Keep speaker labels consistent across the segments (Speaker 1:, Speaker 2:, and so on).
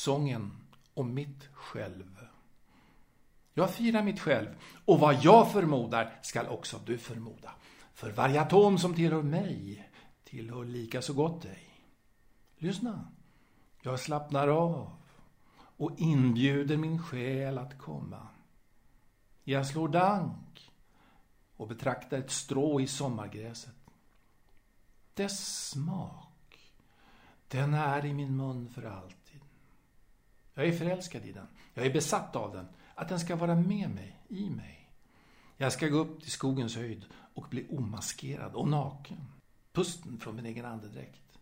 Speaker 1: sången om mitt själv. Jag firar mitt själv och vad jag förmodar skall också du förmoda. För varje atom som tillhör mig tillhör lika så gott dig. Lyssna, jag slappnar av och inbjuder min själ att komma. Jag slår dank och betraktar ett strå i sommargräset. Dess smak, den är i min mun för allt. Jag är förälskad i den. Jag är besatt av den. Att den ska vara med mig, i mig. Jag ska gå upp till skogens höjd och bli omaskerad och naken. Pusten från min egen andedräkt.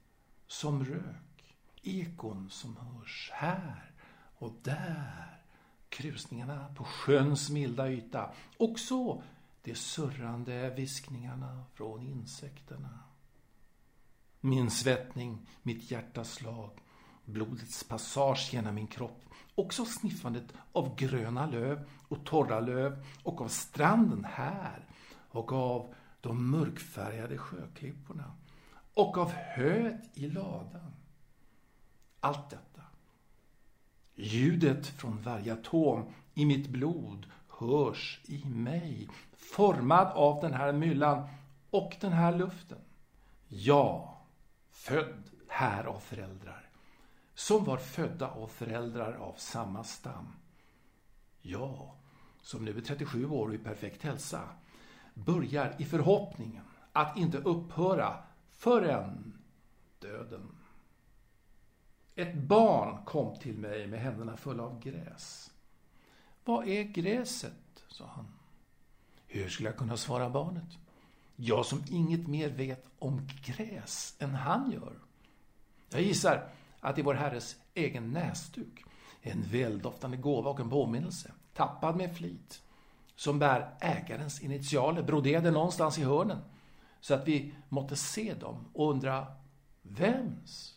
Speaker 1: Som rök. Ekon som hörs här och där. Krusningarna på sjöns milda yta. Och så de surrande viskningarna från insekterna. Min svettning, mitt hjärtas slag, blodets passage genom min kropp. Också sniffandet av gröna löv och torra löv och av stranden här och av de mörkfärgade sjöklipporna och av höet i ladan. Allt detta. Ljudet från varje atom i mitt blod hörs i mig, formad av den här myllan och den här luften. Jag. född här av föräldrar, som var födda av föräldrar av samma stam. Jag som nu är 37 år och i perfekt hälsa, börjar i förhoppningen att inte upphöra förrän döden. Ett barn kom till mig med händerna fulla av gräs. Vad är gräset? sa han. Hur skulle jag kunna svara barnet? Jag som inget mer vet om gräs än han gör. Jag gissar att i vår Herres egen näsduk. En väldoftande gåva och en påminnelse, tappad med flit, som bär ägarens initialer broderade någonstans i hörnen, så att vi måtte se dem och undra vems?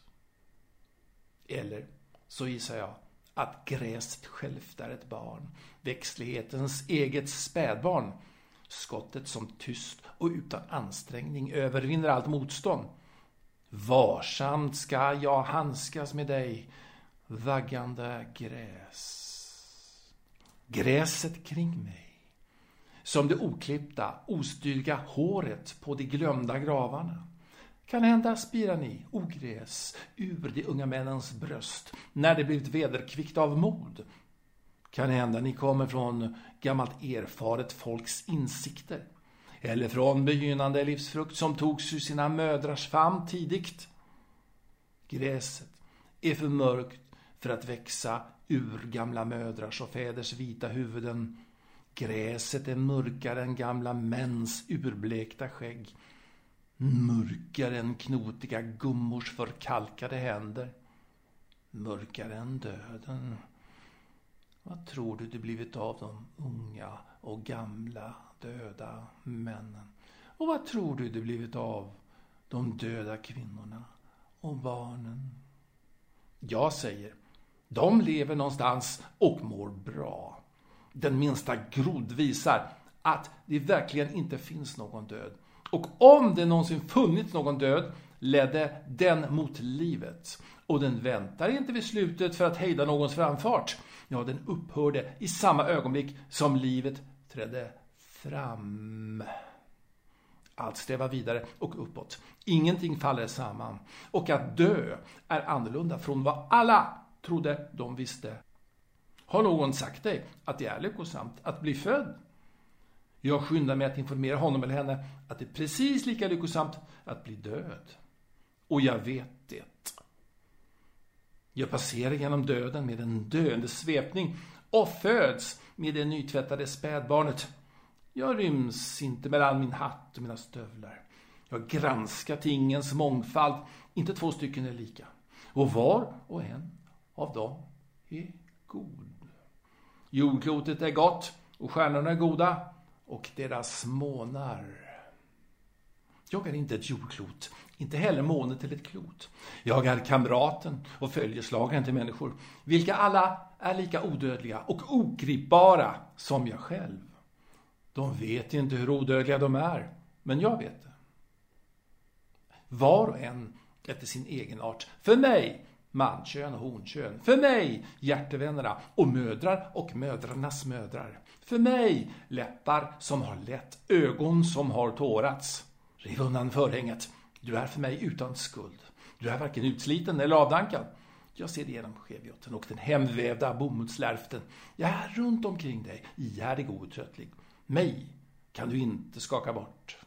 Speaker 1: Eller så gissar jag att gräset självt är ett barn, växtlighetens eget spädbarn, skottet som tyst och utan ansträngning övervinner allt motstånd. Varsamt ska jag handskas med dig, vaggande gräs. Gräset kring mig, som det oklippta, ostyrga håret på de glömda gravarna. Kan hända spirar ni, ogräs, ur de unga männens bröst, när det blivit vederkvickt av mod. Kan hända ni kommer från gammalt erfaret folks insikter, eller från begynnande livsfrukt som togs ur sina mödrars famn tidigt. Gräset är för mörkt för att växa ur gamla mödrars och fäders vita huvuden. Gräset är mörkare än gamla mäns urblekta skägg mörkare än knotiga gummors förkalkade händer. Mörkare än döden. Vad tror du det blivit av de unga och gamla döda männen? Och vad tror du det blivit av de döda kvinnorna och barnen? Jag säger, de lever någonstans och mår bra. Den minsta grod visar att det verkligen inte finns någon död. Och om det någonsin funnits någon död ledde den mot livet. Och den väntar inte vid slutet för att hejda någons framfart. Ja, den upphörde i samma ögonblick som livet trädde fram. Allt strävar vidare och uppåt. Ingenting faller samman. Och att dö är annorlunda från vad alla trodde de visste. Har någon sagt dig att det är lyckosamt att bli född? Jag skyndar mig att informera honom eller henne att det är precis lika lyckosamt att bli död. Och jag vet det. Jag passerar genom döden med en döende svepning och föds med det nytvättade spädbarnet. Jag ryms inte mellan min hatt och mina stövlar. Jag granskar tingens mångfald. Inte två stycken är lika. Och var och en av dem är god. Jordklotet är gott och stjärnorna är goda och deras månar. Jag är inte ett jordklot, inte heller månen till ett klot. Jag är kamraten och följeslagaren till människor, vilka alla är lika odödliga och ogripbara som jag själv. De vet inte hur odödliga de är, men jag vet det. Var och en efter sin egen art. För mig mankön och honkön. För mig, hjärtevännerna och mödrar och mödrarnas mödrar. För mig, läppar som har lett, ögon som har tårats. Riv undan förhänget. Du är för mig utan skuld. Du är varken utsliten eller avdankad. Jag ser igenom skevjotten och den hemvävda bomullslärften. Jag är runt omkring dig, ihärdig och outtröttlig. Mig kan du inte skaka bort.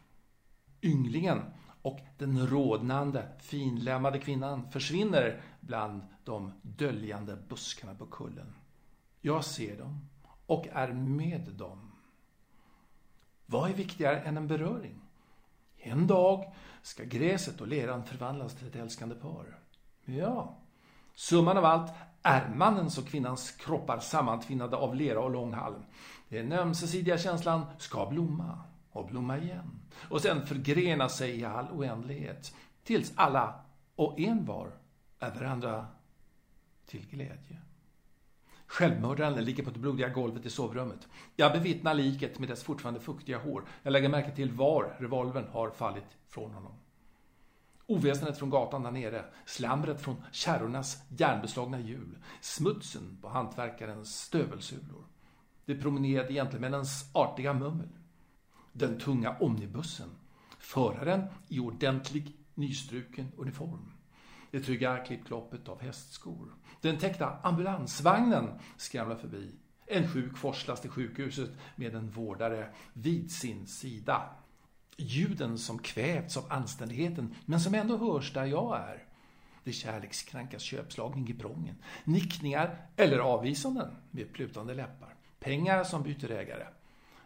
Speaker 1: Ynglingen och den rodnande, finlämmade kvinnan försvinner bland de döljande buskarna på kullen. Jag ser dem och är med dem. Vad är viktigare än en beröring? En dag ska gräset och leran förvandlas till ett älskande par. Ja, summan av allt är mannens och kvinnans kroppar sammantvinnade av lera och lång halm. Den ömsesidiga känslan ska blomma och blomma igen och sen förgrena sig i all oändlighet tills alla och envar är varandra till glädje. Självmördaren ligger på det blodiga golvet i sovrummet. Jag bevittnar liket med dess fortfarande fuktiga hår. Jag lägger märke till var revolvern har fallit från honom. Oväsendet från gatan där nere, slamret från kärrornas järnbeslagna hjul, smutsen på hantverkarens stövelsulor, de promenerade gentlemännens artiga mummel, den tunga omnibussen, föraren i ordentlig nystruken uniform, det trygga klippkloppet av hästskor. Den täckta ambulansvagnen skramlar förbi. En sjuk forslas till sjukhuset med en vårdare vid sin sida. Ljuden som kvävts av anständigheten, men som ändå hörs där jag är. Det kärlekskrankas köpslagning i prången. Nickningar eller avvisanden med plutande läppar. Pengar som byter ägare.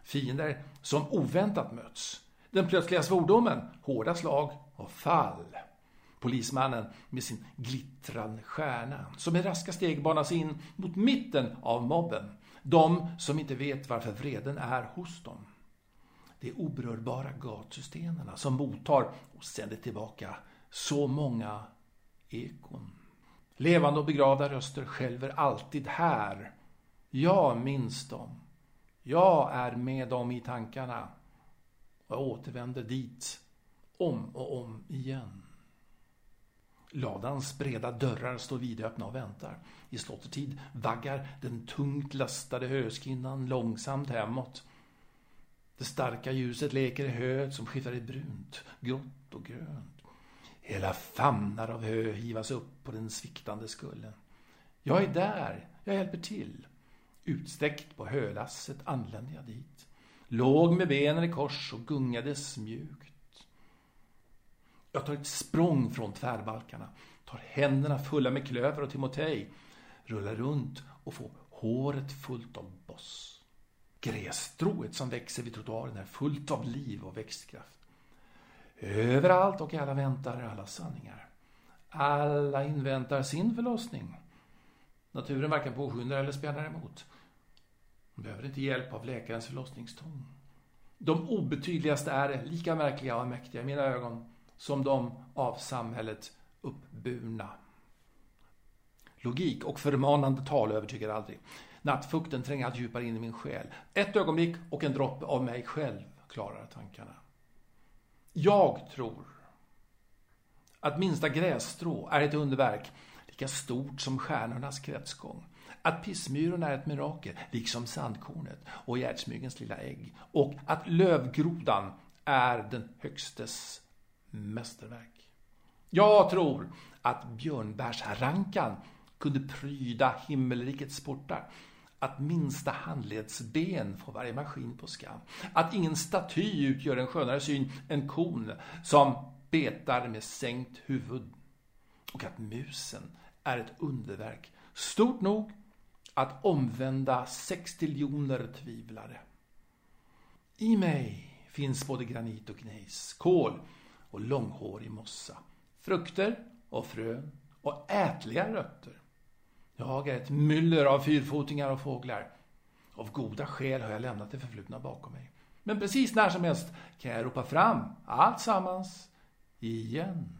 Speaker 1: Fiender som oväntat möts. Den plötsliga svordomen, hårda slag och fall. Polismannen med sin glittrande stjärna som i raska steg banas in mot mitten av mobben. De som inte vet varför vreden är hos dem. De oberörbara gatstenarna som mottar och sänder tillbaka så många ekon. Levande och begravda röster skälver alltid här. Jag minns dem. Jag är med dem i tankarna. Och jag återvänder dit om och om igen. Ladans breda dörrar står vidöppna och väntar. I slottetid vaggar den tungt lastade höskinnan långsamt hemåt. Det starka ljuset leker i höet som skiftar i brunt, grått och grönt. Hela famnar av hö hivas upp på den sviktande skullen. Jag är där, jag hjälper till. Utsträckt på hölasset anlände jag dit. Låg med benen i kors och gungades mjukt. Jag tar ett språng från tvärbalkarna, tar händerna fulla med klöver och timotej, rullar runt och får håret fullt av boss. Grässtrået som växer vid trottoaren är fullt av liv och växtkraft. Överallt och alla väntar alla sanningar. Alla inväntar sin förlossning. Naturen varken påskyndar eller spjärnar emot. De behöver inte hjälp av läkarens förlossningstång. De obetydligaste är lika märkliga och mäktiga i mina ögon som de av samhället uppburna. Logik och förmanande tal övertygar aldrig. Nattfukten tränger allt djupare in i min själ. Ett ögonblick och en droppe av mig själv klarar tankarna. Jag tror att minsta grässtrå är ett underverk lika stort som stjärnornas kretsgång. Att pissmyrorna är ett mirakel, liksom sandkornet och gärdsmygens lilla ägg. Och att lövgrodan är den högstes mästerverk. Jag tror att björnbärsrankan kunde pryda himmelrikets portar. Att minsta handledsben får varje maskin på skam. Att ingen staty utgör en skönare syn än kon som betar med sänkt huvud. Och att musen är ett underverk stort nog att omvända sextiljoner tvivlare. I mig finns både granit och gnejs, kol och långhårig mossa. Frukter och frön och ätliga rötter. Jag är ett myller av fyrfotingar och fåglar. Av goda skäl har jag lämnat det förflutna bakom mig. Men precis när som helst kan jag ropa fram allt sammans igen.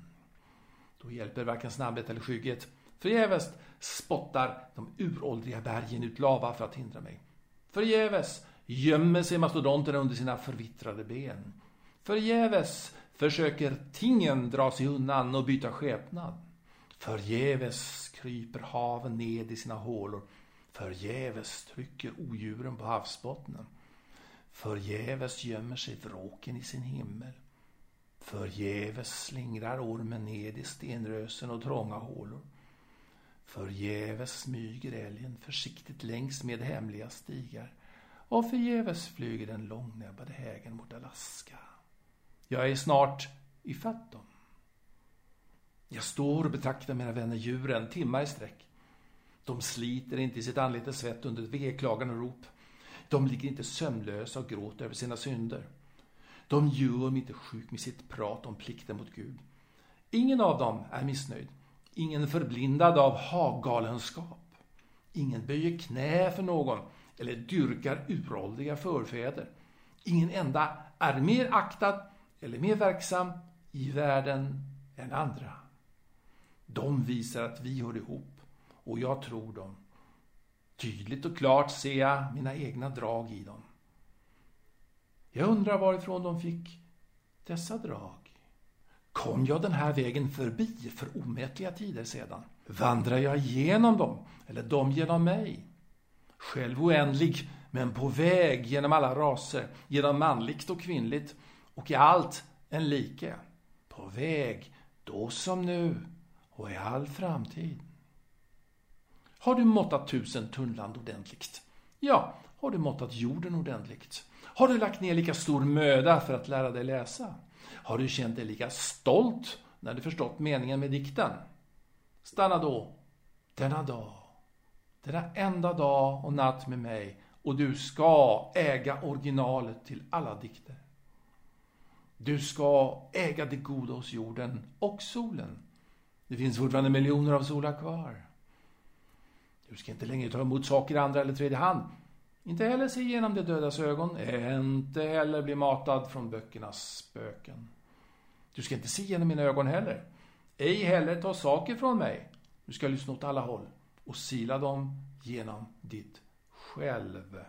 Speaker 1: Då hjälper varken snabbhet eller skygghet. Förgäves spottar de uråldriga bergen ut lava för att hindra mig. Förgäves gömmer sig mastodonterna under sina förvittrade ben. Förgäves försöker tingen dra sig undan och byta skepnad. Förgäves kryper haven ned i sina hålor. Förgäves trycker odjuren på havsbottnen. Förgäves gömmer sig vråken i sin himmel. Förgäves slingrar ormen ned i stenrösen och trånga hålor. Förgäves smyger älgen försiktigt längs med hemliga stigar och förgäves flyger den långnäbbade hägen mot Alaska. Jag är snart ifatt dem. Jag står och betraktar mina vänner djuren timmar i sträck. De sliter inte i sitt anletes svett under ett veklagan och rop. De ligger inte sömnlösa och gråter över sina synder. De gör mig inte sjuk med sitt prat om plikten mot Gud. Ingen av dem är missnöjd. Ingen förblindad av haggalenskap. Ingen böjer knä för någon eller dyrkar uråldriga förfäder. Ingen enda är mer aktad eller mer verksam i världen än andra. De visar att vi hör ihop och jag tror dem. Tydligt och klart ser jag mina egna drag i dem. Jag undrar varifrån de fick dessa drag. Kom jag den här vägen förbi för omätliga tider sedan? Vandrar jag genom dem, eller de genom mig? Själv oändlig, men på väg genom alla raser, genom manligt och kvinnligt, och i allt en like. På väg, då som nu, och i all framtid. Har du måttat tusen tunnland ordentligt? Ja, har du måttat jorden ordentligt? Har du lagt ner lika stor möda för att lära dig läsa? Har du känt dig lika stolt när du förstått meningen med dikten? Stanna då, denna dag, denna enda dag och natt med mig och du ska äga originalet till alla dikter. Du ska äga det goda hos jorden och solen. Det finns fortfarande miljoner av solar kvar. Du ska inte längre ta emot saker i andra eller tredje hand. Inte heller se igenom de dödas ögon, inte heller bli matad från böckernas spöken. Du ska inte se genom mina ögon heller. Ej heller ta saker från mig. Du ska lyssna åt alla håll och sila dem genom ditt själv.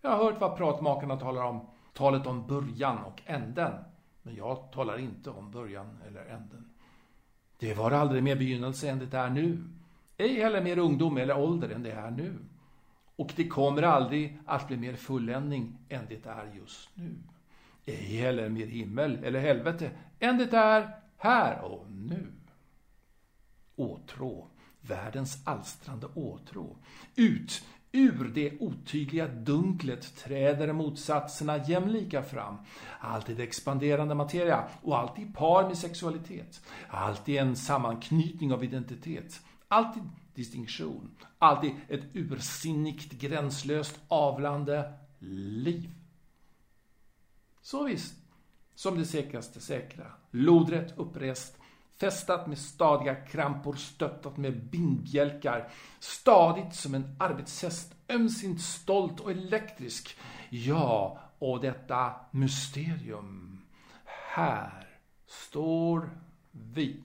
Speaker 1: Jag har hört vad pratmakarna talar om, talet om början och änden. Men jag talar inte om början eller änden. Det var aldrig mer begynnelse än det är nu. Ej heller mer ungdom eller ålder än det är nu. Och det kommer aldrig att bli mer fulländning än det är just nu. Ej heller mer himmel eller helvete än det är här och nu. Åtrå, världens alstrande åtrå. Ut ur det otydliga dunklet träder motsatserna jämlika fram. Alltid expanderande materia och alltid par med sexualitet. Alltid en sammanknytning av identitet. Alltid distinktion. Alltid ett ursinnigt, gränslöst, avlande liv. Så visst, som det säkraste säkra. Lodrätt upprest, fästat med stadiga krampor, stöttat med bindbjälkar. Stadigt som en arbetshäst, ömsint stolt och elektrisk. Ja, och detta mysterium. Här står vi.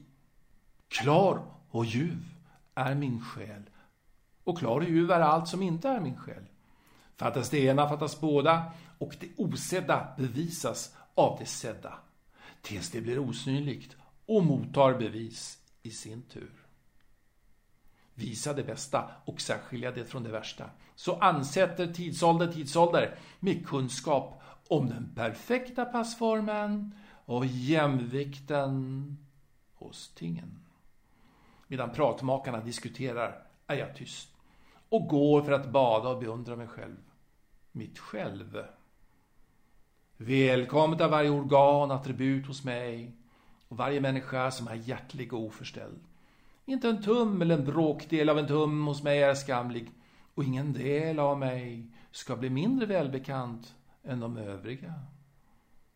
Speaker 1: Klar och ljuv är min själ. Och klar och ljuv är allt som inte är min själ. Fattas det ena fattas båda och det osedda bevisas av det sedda. Tills det blir osynligt och mottar bevis i sin tur. Visa det bästa och särskilja det från det värsta. Så ansätter tidsålder tidsålder med kunskap om den perfekta passformen och jämvikten hos tingen. Medan pratmakarna diskuterar är jag tyst och går för att bada och beundra mig själv. Mitt själv. Välkommet av varje organ, attribut hos mig och varje människa som är hjärtlig och oförställd. Inte en tum eller en bråkdel av en tum hos mig är skamlig och ingen del av mig ska bli mindre välbekant än de övriga.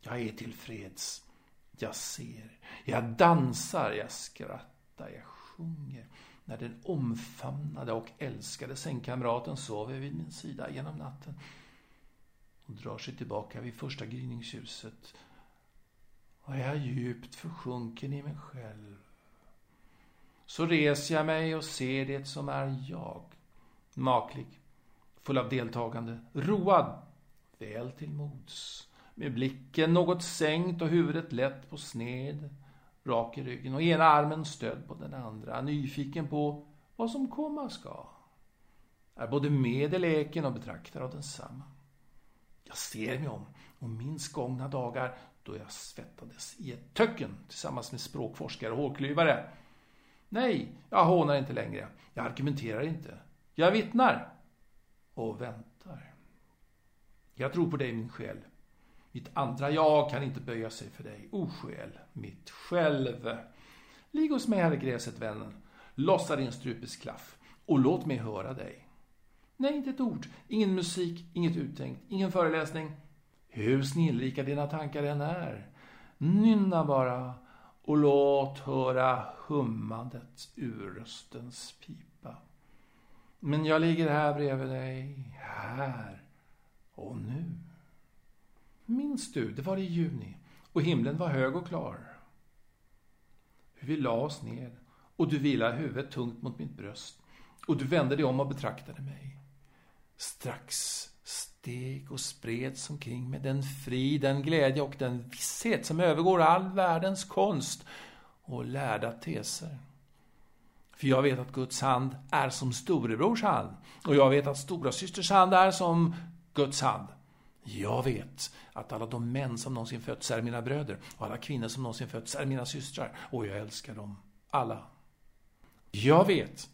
Speaker 1: Jag är tillfreds. Jag ser. Jag dansar. Jag skrattar. Jag sjunger när den omfamnade och älskade sängkamraten sover vid min sida genom natten och drar sig tillbaka vid första gryningsljuset och jag är djupt försjunken i mig själv. Så reser jag mig och ser det som är jag. Maklig, full av deltagande, road, väl till mods. Med blicken något sänkt och huvudet lätt på sned rak i ryggen och ena armen stödd på den andra, nyfiken på vad som komma ska. Är både med i leken och betraktar av densamma. Jag ser mig om och minns gångna dagar då jag svettades i ett töcken tillsammans med språkforskare och hårklyvare. Nej, jag hånar inte längre. Jag argumenterar inte. Jag vittnar. Och väntar. Jag tror på dig, min själ. Mitt andra jag kan inte böja sig för dig, o själ, mitt själv. Ligg hos mig här i gräset, vännen. Lossa din strupes klaff och låt mig höra dig. Nej, inte ett ord. Ingen musik, inget uttänkt, ingen föreläsning. Hur snillrika dina tankar än är. Nynna bara och låt höra hummandet ur röstens pipa. Men jag ligger här bredvid dig, här och nu. Minns du, det var i juni och himlen var hög och klar. Hur vi la oss ner och du vilade huvudet tungt mot mitt bröst och du vände dig om och betraktade mig. Strax steg och spreds omkring med den frid, den glädje och den visshet som övergår all världens konst och lärda teser. För jag vet att Guds hand är som storebrors hand och jag vet att stora systers hand är som Guds hand. Jag vet att alla de män som någonsin fötts är mina bröder och alla kvinnor som någonsin fötts är mina systrar och jag älskar dem alla. Jag vet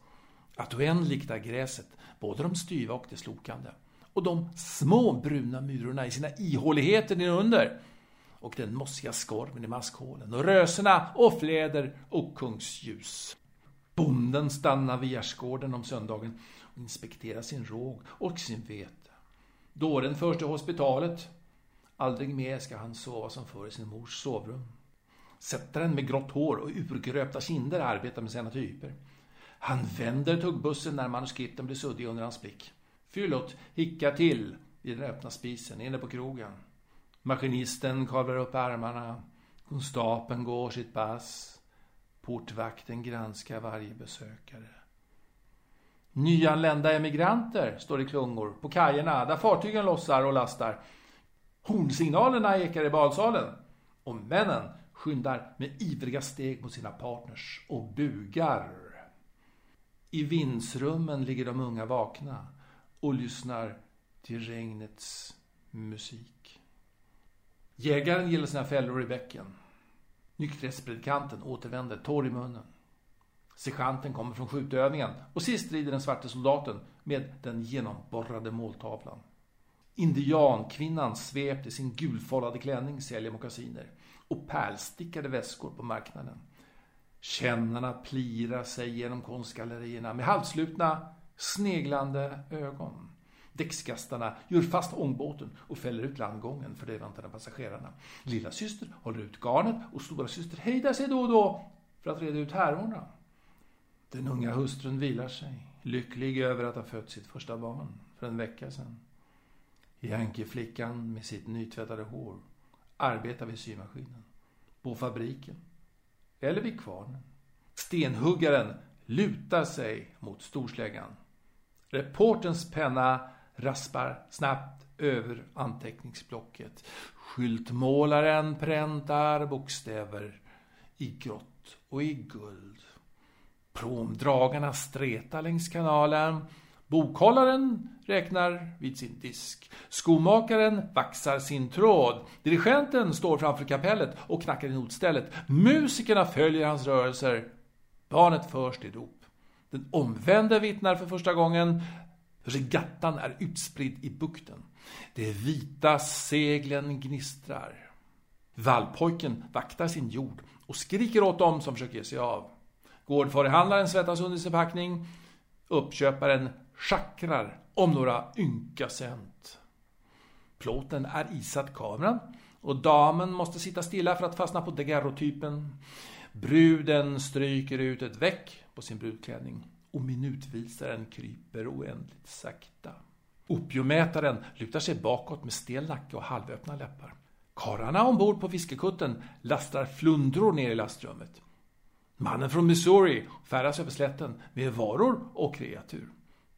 Speaker 1: att oändligt är gräset, både de styva och det slokande och de små bruna murarna i sina ihåligheter nedunder. och den mossiga skorven i maskhålen och rösorna och fläder och kungsljus. Bonden stannar vid gärdsgården om söndagen och inspekterar sin råg och sin vete. Dåren förs till hospitalet. Aldrig mer ska han sova som förr i sin mors sovrum. Sättaren med grått hår och urgröpta kinder arbetar med sina typer. Han vänder tuggbussen när manuskripten blir suddiga under hans blick. Fyllot hickar till vid den öppna spisen inne på krogen. Maskinisten kavlar upp armarna. Konstapeln går sitt pass. Portvakten granskar varje besökare. Nyanlända emigranter, står i klungor, på kajerna där fartygen lossar och lastar. Hornsignalerna ekar i badsalen. Och männen skyndar med ivriga steg mot sina partners och bugar. I vindsrummen ligger de unga vakna och lyssnar till regnets musik. Jägaren gillar sina fällor i bäcken. Nykterhetspredikanten återvänder torr i munnen. Sergeanten kommer från skjutövningen och sist rider den svarte soldaten med den genomborrade måltavlan. Indiankvinnan svept i sin gulfållade klänning säljer mockasiner och pärlstickade väskor på marknaden. Kännarna plirar sig genom konstgallerierna med halvslutna, sneglande ögon. Däckskastarna gör fast ångbåten och fäller ut landgången för de väntande passagerarna. Lilla syster håller ut garnet och stora syster hejdar sig då och då för att reda ut härvorna. Den unga hustrun vilar sig, lycklig över att ha fött sitt första barn för en vecka sedan. Yankee-flickan med sitt nytvättade hår arbetar vid symaskinen, på fabriken eller vid kvarnen. Stenhuggaren lutar sig mot storsläggan. Reportens penna raspar snabbt över anteckningsblocket. Skyltmålaren präntar bokstäver i grått och i guld. Promdragarna stretar längs kanalen. Bokhållaren räknar vid sin disk. Skomakaren vaxar sin tråd. Dirigenten står framför kapellet och knackar i notstället. Musikerna följer hans rörelser. Barnet förs till dop. Den omvände vittnar för första gången. Regattan är utspridd i bukten. De vita seglen gnistrar. Vallpojken vaktar sin jord och skriker åt dem som försöker ge sig av. Gårdfarihandlaren svettas under sin packning. Uppköparen schackrar om några ynka cent. Plåten är isatt kameran och damen måste sitta stilla för att fastna på daguerreotypen. Bruden stryker ut ett veck på sin brudklänning och minutvisaren kryper oändligt sakta. Opiumätaren lutar sig bakåt med stel nacke och halvöppna läppar. Karlarna ombord på fiskekutten lastar flundror ner i lastrummet. Mannen från Missouri färdas över slätten med varor och kreatur.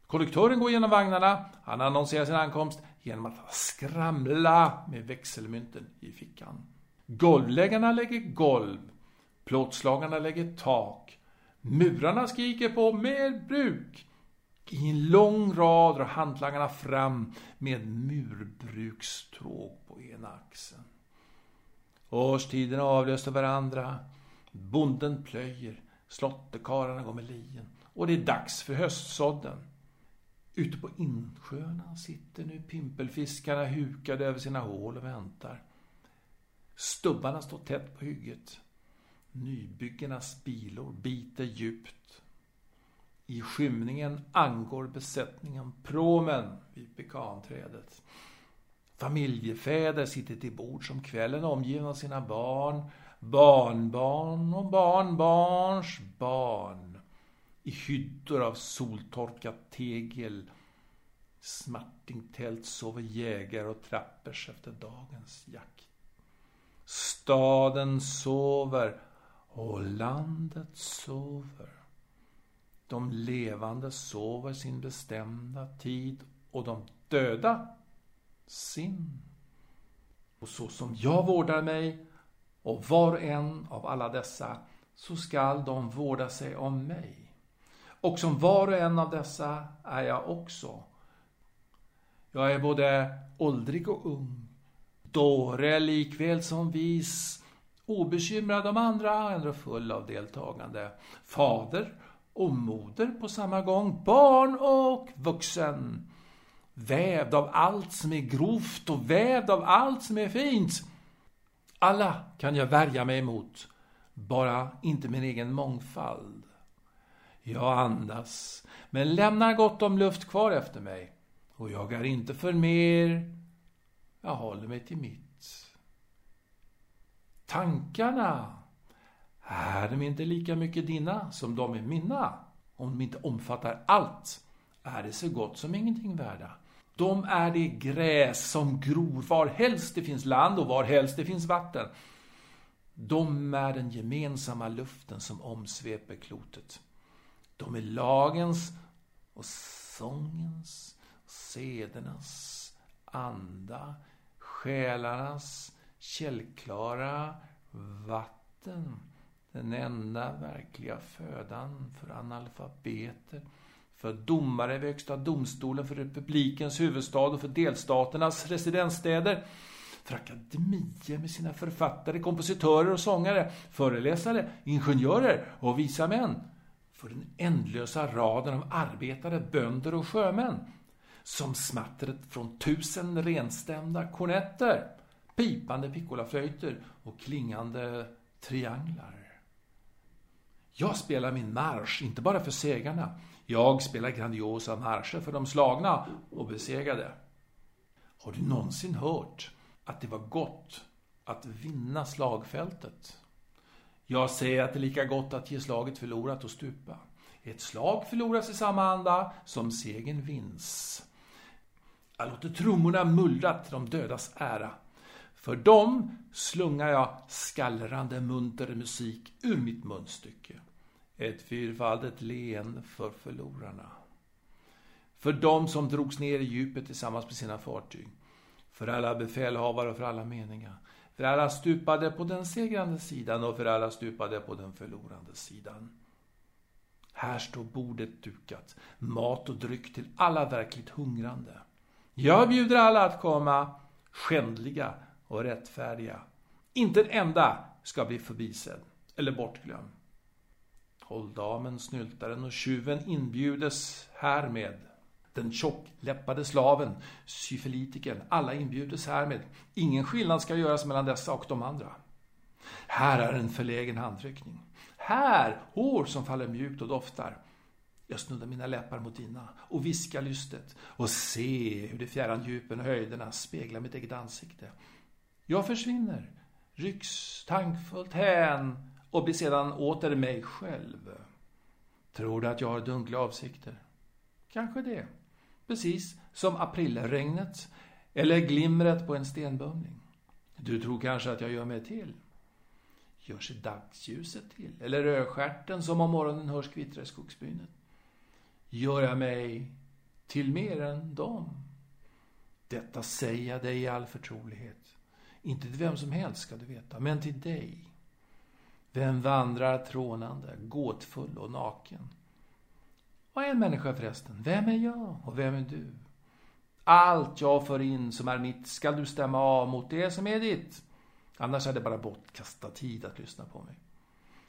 Speaker 1: Konduktören går genom vagnarna. Han annonserar sin ankomst genom att skramla med växelmynten i fickan. Golvläggarna lägger golv Plåtslagarna lägger tak. Murarna skriker på mer bruk. I en lång rad drar hantlangarna fram med murbrukstråg på ena axeln. Årstiderna avlöste varandra. Bonden plöjer, slåtterkarlarna går med lien och det är dags för höstsådden. Ute på insjöarna sitter nu pimpelfiskarna hukade över sina hål och väntar. Stubbarna står tätt på hygget. Nybyggarnas bilor biter djupt. I skymningen angår besättningen promen vid pekanträdet. Familjefäder sitter till bord som kvällen omgivna av sina barn, barnbarn och barnbarns barn. I hyddor av soltorkat tegel, smartingtält sover jägare och trappers efter dagens jakt. Staden sover och landet sover. De levande sover sin bestämda tid och de döda sin. Och så som jag vårdar mig och var och en av alla dessa, så skall de vårda sig om mig. Och som var och en av dessa är jag också. Jag är både åldrig och ung, dåre likväl som vis, obekymrad om andra, ändå full av deltagande. Fader och moder på samma gång, barn och vuxen. Vävd av allt som är grovt och vävd av allt som är fint. Alla kan jag värja mig emot, bara inte min egen mångfald. Jag andas, men lämnar gott om luft kvar efter mig och jag är inte för mer. Jag håller mig till mitt. Tankarna, är de inte lika mycket dina som de är mina? Om de inte omfattar allt, är det så gott som ingenting värda. De är det gräs som gror var helst det finns land och var helst det finns vatten. De är den gemensamma luften som omsveper klotet. De är lagens och sångens, sedernas anda, själarnas källklara vatten. Den enda verkliga födan för analfabeter, för domare vid Högsta domstolen, för republikens huvudstad och för delstaternas residensstäder. För akademier med sina författare, kompositörer och sångare, föreläsare, ingenjörer och visa män. För den ändlösa raden av arbetare, bönder och sjömän. Som smattret från tusen renstämda kornetter, pipande piccolaflöjter och klingande trianglar. Jag spelar min marsch, inte bara för segrarna. Jag spelar grandiosa marscher för de slagna och besegrade. Har du någonsin hört att det var gott att vinna slagfältet? Jag säger att det är lika gott att ge slaget förlorat och stupa. Ett slag förloras i samma anda som segern vinns. Jag låter trummorna mullra till de dödas ära. För dem slungar jag skallrande munter musik ur mitt munstycke. Ett fyrfaldigt leende för förlorarna. För dem som drogs ner i djupet tillsammans med sina fartyg. För alla befälhavare och för alla meningar. För alla stupade på den segrande sidan och för alla stupade på den förlorande sidan. Här står bordet dukat, mat och dryck till alla verkligt hungrande. Jag bjuder alla att komma, skändliga och rättfärdiga. Inte en enda ska bli förbisedd eller bortglömd. Hålldamen, snyltaren och tjuven inbjudes härmed. Den tjockläppade slaven, syfilitikern, alla inbjudes härmed. Ingen skillnad ska göras mellan dessa och de andra. Här är en förlägen handtryckning. Här, hår som faller mjukt och doftar. Jag snuddar mina läppar mot dina och viskar lystet och se hur de fjärran djupen och höjderna speglar mitt eget ansikte. Jag försvinner, rycks tankfullt hän och blir sedan åter mig själv. Tror du att jag har dunkla avsikter? Kanske det. Precis som aprilregnet eller glimret på en stenbumling. Du tror kanske att jag gör mig till? Gör sig dagsljuset till? Eller rödstjärten som om morgonen hörs kvittra i skogsbrynet? Gör jag mig till mer än dem? Detta säger jag dig i all förtrolighet. Inte till vem som helst ska du veta, men till dig. Vem vandrar trånande, gåtfull och naken? Vad är en människa förresten? Vem är jag och vem är du? Allt jag för in som är mitt skall du stämma av mot det som är ditt. Annars är det bara bortkastad tid att lyssna på mig.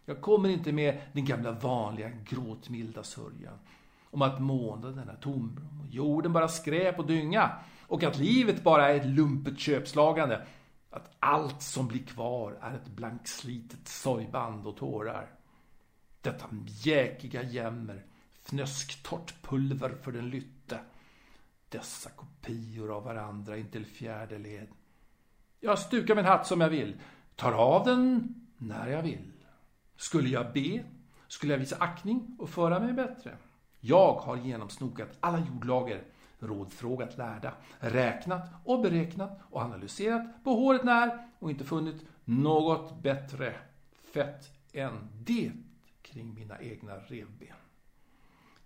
Speaker 1: Jag kommer inte med den gamla vanliga gråtmilda sörjan om att månaden är tomrum och jorden bara skräp och dynga och att livet bara är ett lumpet köpslagande. Att allt som blir kvar är ett blankslitet sorgband och tårar. Detta mjäkiga jämmer, fnösktorrt pulver för den lytte. Dessa kopior av varandra intill fjärde led. Jag stukar min hatt som jag vill, tar av den när jag vill. Skulle jag be, skulle jag visa aktning och föra mig bättre. Jag har genomsnokat alla jordlager, rådfrågat lärda, räknat och beräknat och analyserat på håret när och inte funnit något bättre fett än det kring mina egna revben.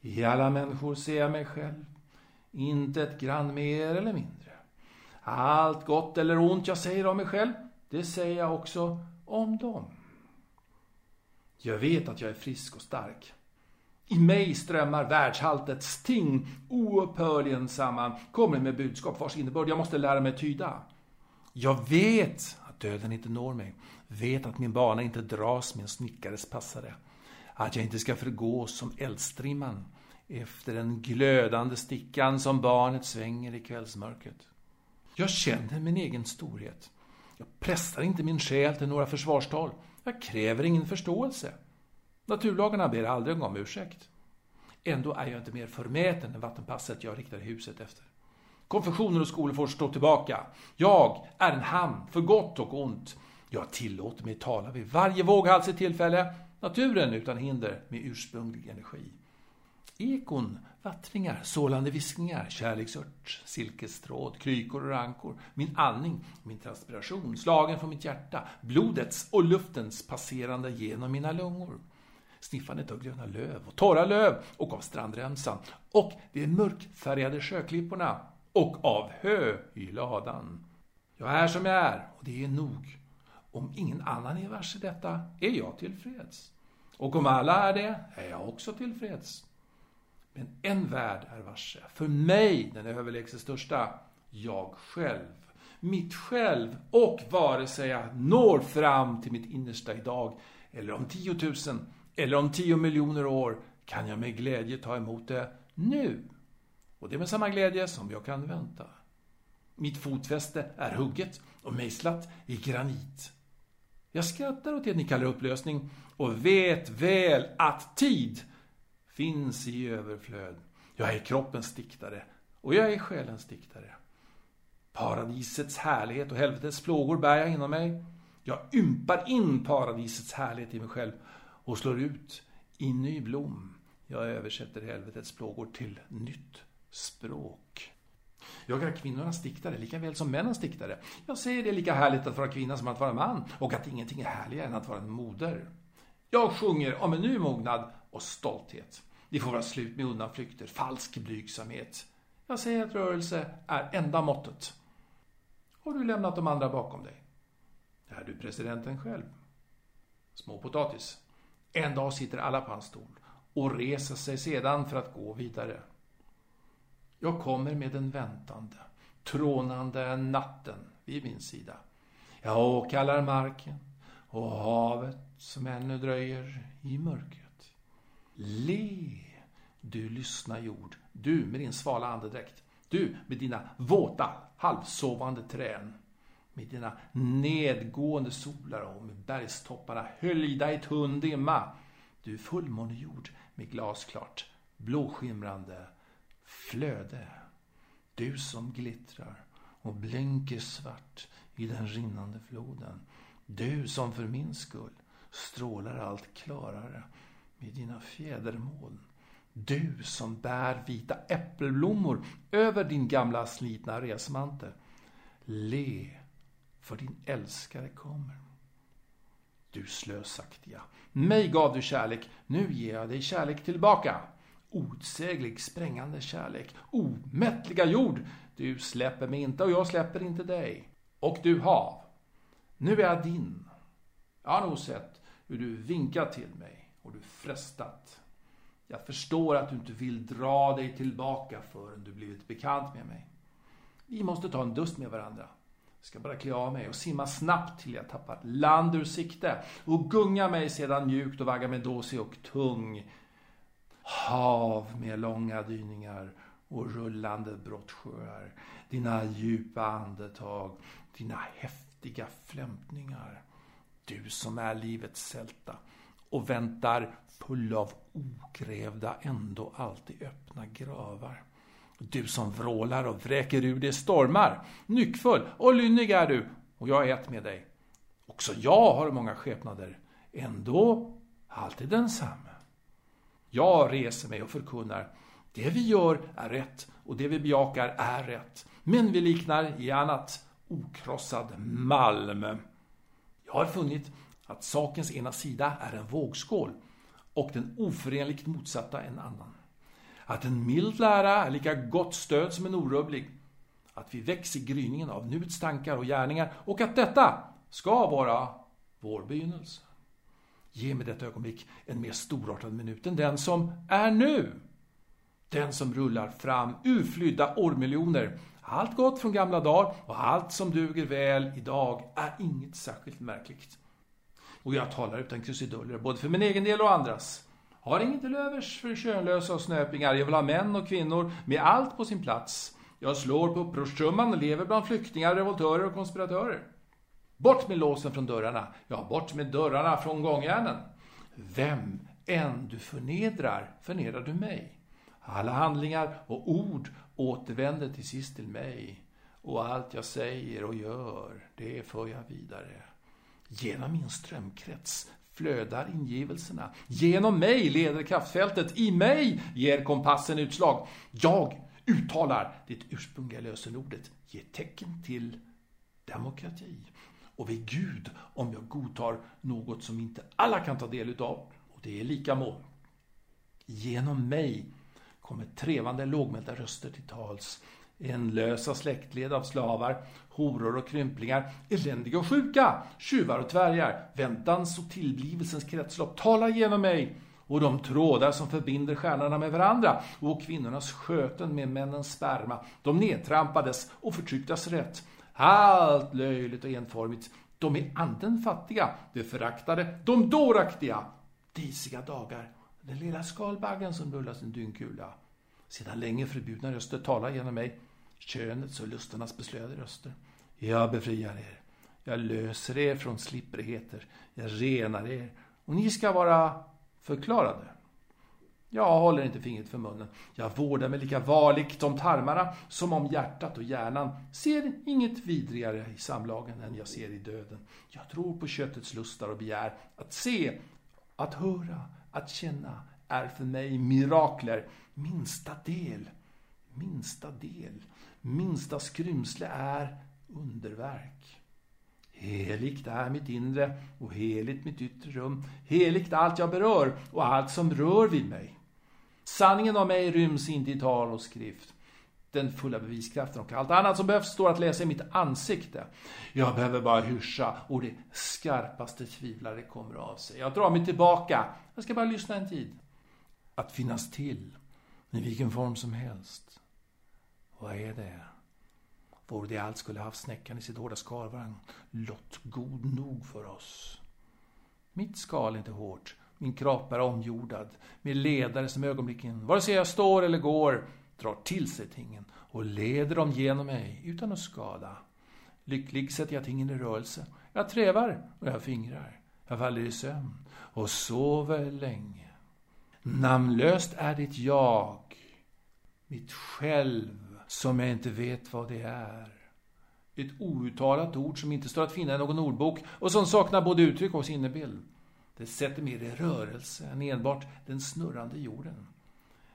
Speaker 1: I alla människor ser jag mig själv, inte ett grann mer eller mindre. Allt gott eller ont jag säger om mig själv, det säger jag också om dem. Jag vet att jag är frisk och stark. I mig strömmar världshaltets ting oupphörligen samman, kommer med budskap vars innebörd jag måste lära mig tyda. Jag vet att döden inte når mig, vet att min bana inte dras med en snickares passare, att jag inte ska förgås som eldstrimman efter den glödande stickan som barnet svänger i kvällsmörkret. Jag känner min egen storhet. Jag pressar inte min själ till några försvarstal. Jag kräver ingen förståelse. Naturlagarna ber aldrig om ursäkt. Ändå är jag inte mer förmäten än vattenpasset jag riktar huset efter. Konfessioner och skolor får stå tillbaka. Jag är en hamn för gott och ont. Jag tillåter mig tala vid varje våghalsigt tillfälle. Naturen utan hinder med ursprunglig energi. Ekon, vattringar, sålande viskningar, kärleksört, silkestråd, krykor och rankor, min andning, min transpiration, slagen från mitt hjärta, blodets och luftens passerande genom mina lungor sniffandet av gröna löv och torra löv och av strandremsan och de mörkfärgade sjöklipporna och av hö i ladan. Jag är som jag är och det är nog. Om ingen annan är varse detta är jag tillfreds. Och om alla är det är jag också tillfreds. Men en värld är varse, för mig den överlägset största, jag själv. Mitt själv och vare sig jag når fram till mitt innersta idag eller om tiotusen eller om tio miljoner år kan jag med glädje ta emot det nu. Och det är med samma glädje som jag kan vänta. Mitt fotfäste är hugget och mejslat i granit. Jag skrattar åt det ni kallar upplösning och vet väl att tid finns i överflöd. Jag är kroppens diktare och jag är själens diktare. Paradisets härlighet och helvetets plågor bär jag inom mig. Jag ympar in paradisets härlighet i mig själv och slår ut i ny blom. Jag översätter helvetets plågor till nytt språk. Jag är kvinnornas diktare lika väl som männens diktare. Jag säger det är lika härligt att vara kvinna som att vara man och att ingenting är härligare än att vara en moder. Jag sjunger om en ny mognad och stolthet. Det får vara slut med undanflykter, falsk blygsamhet. Jag säger att rörelse är enda måttet. Har du lämnat de andra bakom dig? Är du presidenten själv? Småpotatis. En dag sitter alla på hans stol och reser sig sedan för att gå vidare. Jag kommer med den väntande, trånande natten vid min sida. Jag åkallar marken och havet som ännu dröjer i mörkret. Le, du lyssna jord, du med din svala andedräkt, du med dina våta, halvsovande trän med dina nedgående solar och med bergstopparna höljda i tunn dimma. Du fullmånejord med glasklart, blåskimrande flöde. Du som glittrar och blänker svart i den rinnande floden. Du som för min skull strålar allt klarare med dina fjädermoln. Du som bär vita äppelblommor över din gamla slitna resmantel. Le för din älskare kommer. Du slösaktiga, mig gav du kärlek, nu ger jag dig kärlek tillbaka. Otsäglig, sprängande kärlek, omättliga jord, du släpper mig inte och jag släpper inte dig. Och du hav, nu är jag din. Jag har nog sett hur du vinkat till mig och du frestat. Jag förstår att du inte vill dra dig tillbaka förrän du blivit bekant med mig. Vi måste ta en dust med varandra. Jag ska bara klä av mig och simma snabbt till jag tappat land ur sikte och gunga mig sedan mjukt och vagga med dåsig och tung. Hav med långa dyningar och rullande brottsjöar. Dina djupa andetag, dina häftiga flämtningar. Du som är livets sälta och väntar full av ogrävda, ändå alltid öppna gravar. Du som vrålar och vräker ur dig stormar. Nyckfull och lynnig är du och jag är ett med dig. Också jag har många skepnader, ändå alltid densamme. Jag reser mig och förkunnar. Det vi gör är rätt och det vi bejakar är rätt. Men vi liknar i annat okrossad malm. Jag har funnit att sakens ena sida är en vågskål och den oförenligt motsatta en annan. Att en mild lära är lika gott stöd som en orubblig. Att vi väcks i gryningen av nuets tankar och gärningar och att detta ska vara vår begynnelse. Ge mig detta ögonblick en mer storartad minut än den som är nu. Den som rullar fram urflydda årmiljoner. Allt gott från gamla dagar och allt som duger väl idag är inget särskilt märkligt. Och jag talar utan krusiduller, både för min egen del och andras. Har inget till övers för könlösa och snöpingar. Jag vill ha män och kvinnor med allt på sin plats. Jag slår på upprorstrumman och lever bland flyktingar, revoltörer och konspiratörer. Bort med låsen från dörrarna. Ja, bort med dörrarna från gångjärnen. Vem än du förnedrar, förnedrar du mig. Alla handlingar och ord återvänder till sist till mig. Och allt jag säger och gör, det för jag vidare. Genom min strömkrets flödar ingivelserna. Genom mig leder kraftfältet. I mig ger kompassen utslag. Jag uttalar det ursprungliga lösenordet. Ger tecken till demokrati. Och vid Gud om jag godtar något som inte alla kan ta del utav. Och det är lika mål. Genom mig kommer trevande lågmälda röster till tals Enlösa släktled av slavar, horor och krymplingar, eländiga och sjuka, tjuvar och dvärgar, väntans och tillblivelsens kretslopp talar genom mig och de trådar som förbinder stjärnorna med varandra och kvinnornas sköten med männens sperma, de nedtrampades och förtrycktas rätt. Allt löjligt och enformigt. De är anden fattiga, de föraktade, de dåraktiga. Disiga dagar, den lilla skalbaggen som rullar sin dyngkula. Sedan länge förbjudna röster talar genom mig könets och lustarnas beslöjade röster. Jag befriar er. Jag löser er från slipprigheter. Jag renar er. Och ni ska vara förklarade. Jag håller inte fingret för munnen. Jag vårdar mig lika varligt om tarmarna som om hjärtat och hjärnan. Ser inget vidrigare i samlagen än jag ser i döden. Jag tror på köttets lustar och begär. Att se, att höra, att känna är för mig mirakler. Minsta del, minsta del minsta skrymsle är underverk. Heligt är mitt inre och heligt mitt yttre rum. Heligt allt jag berör och allt som rör vid mig. Sanningen om mig ryms inte i tal och skrift. Den fulla beviskraften och allt annat som behövs står att läsa i mitt ansikte. Jag behöver bara hyscha och det skarpaste tvivlare kommer av sig. Jag drar mig tillbaka. Jag ska bara lyssna en tid. Att finnas till i vilken form som helst. Vad är det? Vore det allt skulle haft snäckan i sitt hårda skalvagn lott god nog för oss. Mitt skal är inte hårt, min kropp är omjordad, med ledare som ögonblicken, vare sig jag står eller går, drar till sig tingen och leder dem genom mig utan att skada. Lycklig sätter jag tingen i rörelse. Jag trävar och jag fingrar. Jag faller i sömn och sover länge. Namnlöst är ditt jag, mitt själv som jag inte vet vad det är. Ett outtalat ord som inte står att finna i någon ordbok och som saknar både uttryck och sinnebild. Det sätter mer i rörelse än enbart den snurrande jorden.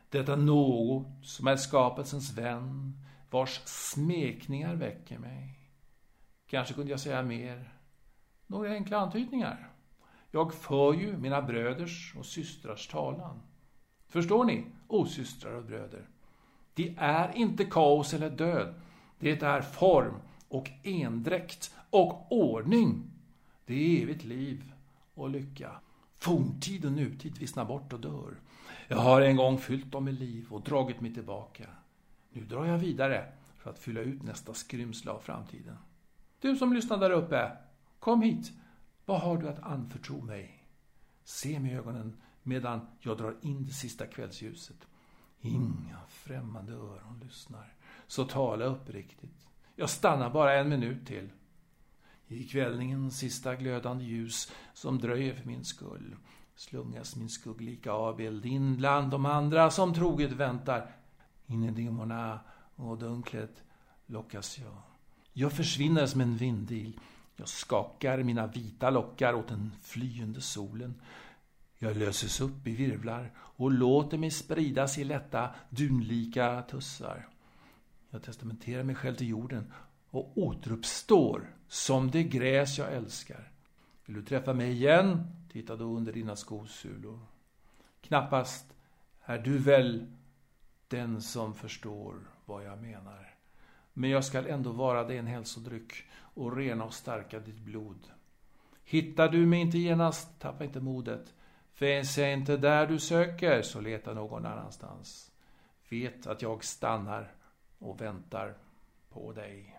Speaker 1: Detta något som är skapelsens vän, vars smekningar väcker mig. Kanske kunde jag säga mer. Några enkla antydningar. Jag för ju mina bröders och systrars talan. Förstår ni, o systrar och bröder? Det är inte kaos eller död. Det är form och endräkt och ordning. Det är evigt liv och lycka. Forntid och nutid vissnar bort och dör. Jag har en gång fyllt dem med liv och dragit mig tillbaka. Nu drar jag vidare för att fylla ut nästa skrymsle av framtiden. Du som lyssnar där uppe, kom hit. Vad har du att anförtro mig? Se mig i ögonen medan jag drar in det sista kvällsljuset. Inga främmande öron lyssnar, så tala uppriktigt. Jag stannar bara en minut till. I kvällningens sista glödande ljus som dröjer för min skull slungas min skugglika avbild in bland de andra som troget väntar. In i dimmorna och dunklet lockas jag. Jag försvinner som en vindil. Jag skakar mina vita lockar åt den flyende solen. Jag löses upp i virvlar och låter mig spridas i lätta, dunlika tussar. Jag testamenterar mig själv till jorden och återuppstår som det gräs jag älskar. Vill du träffa mig igen, titta då under dina skosulor. Knappast är du väl den som förstår vad jag menar. Men jag skall ändå vara dig en hälsodryck och rena och stärka ditt blod. Hittar du mig inte genast, tappa inte modet. Finns jag inte där du söker, så leta någon annanstans. Vet att jag stannar och väntar på dig.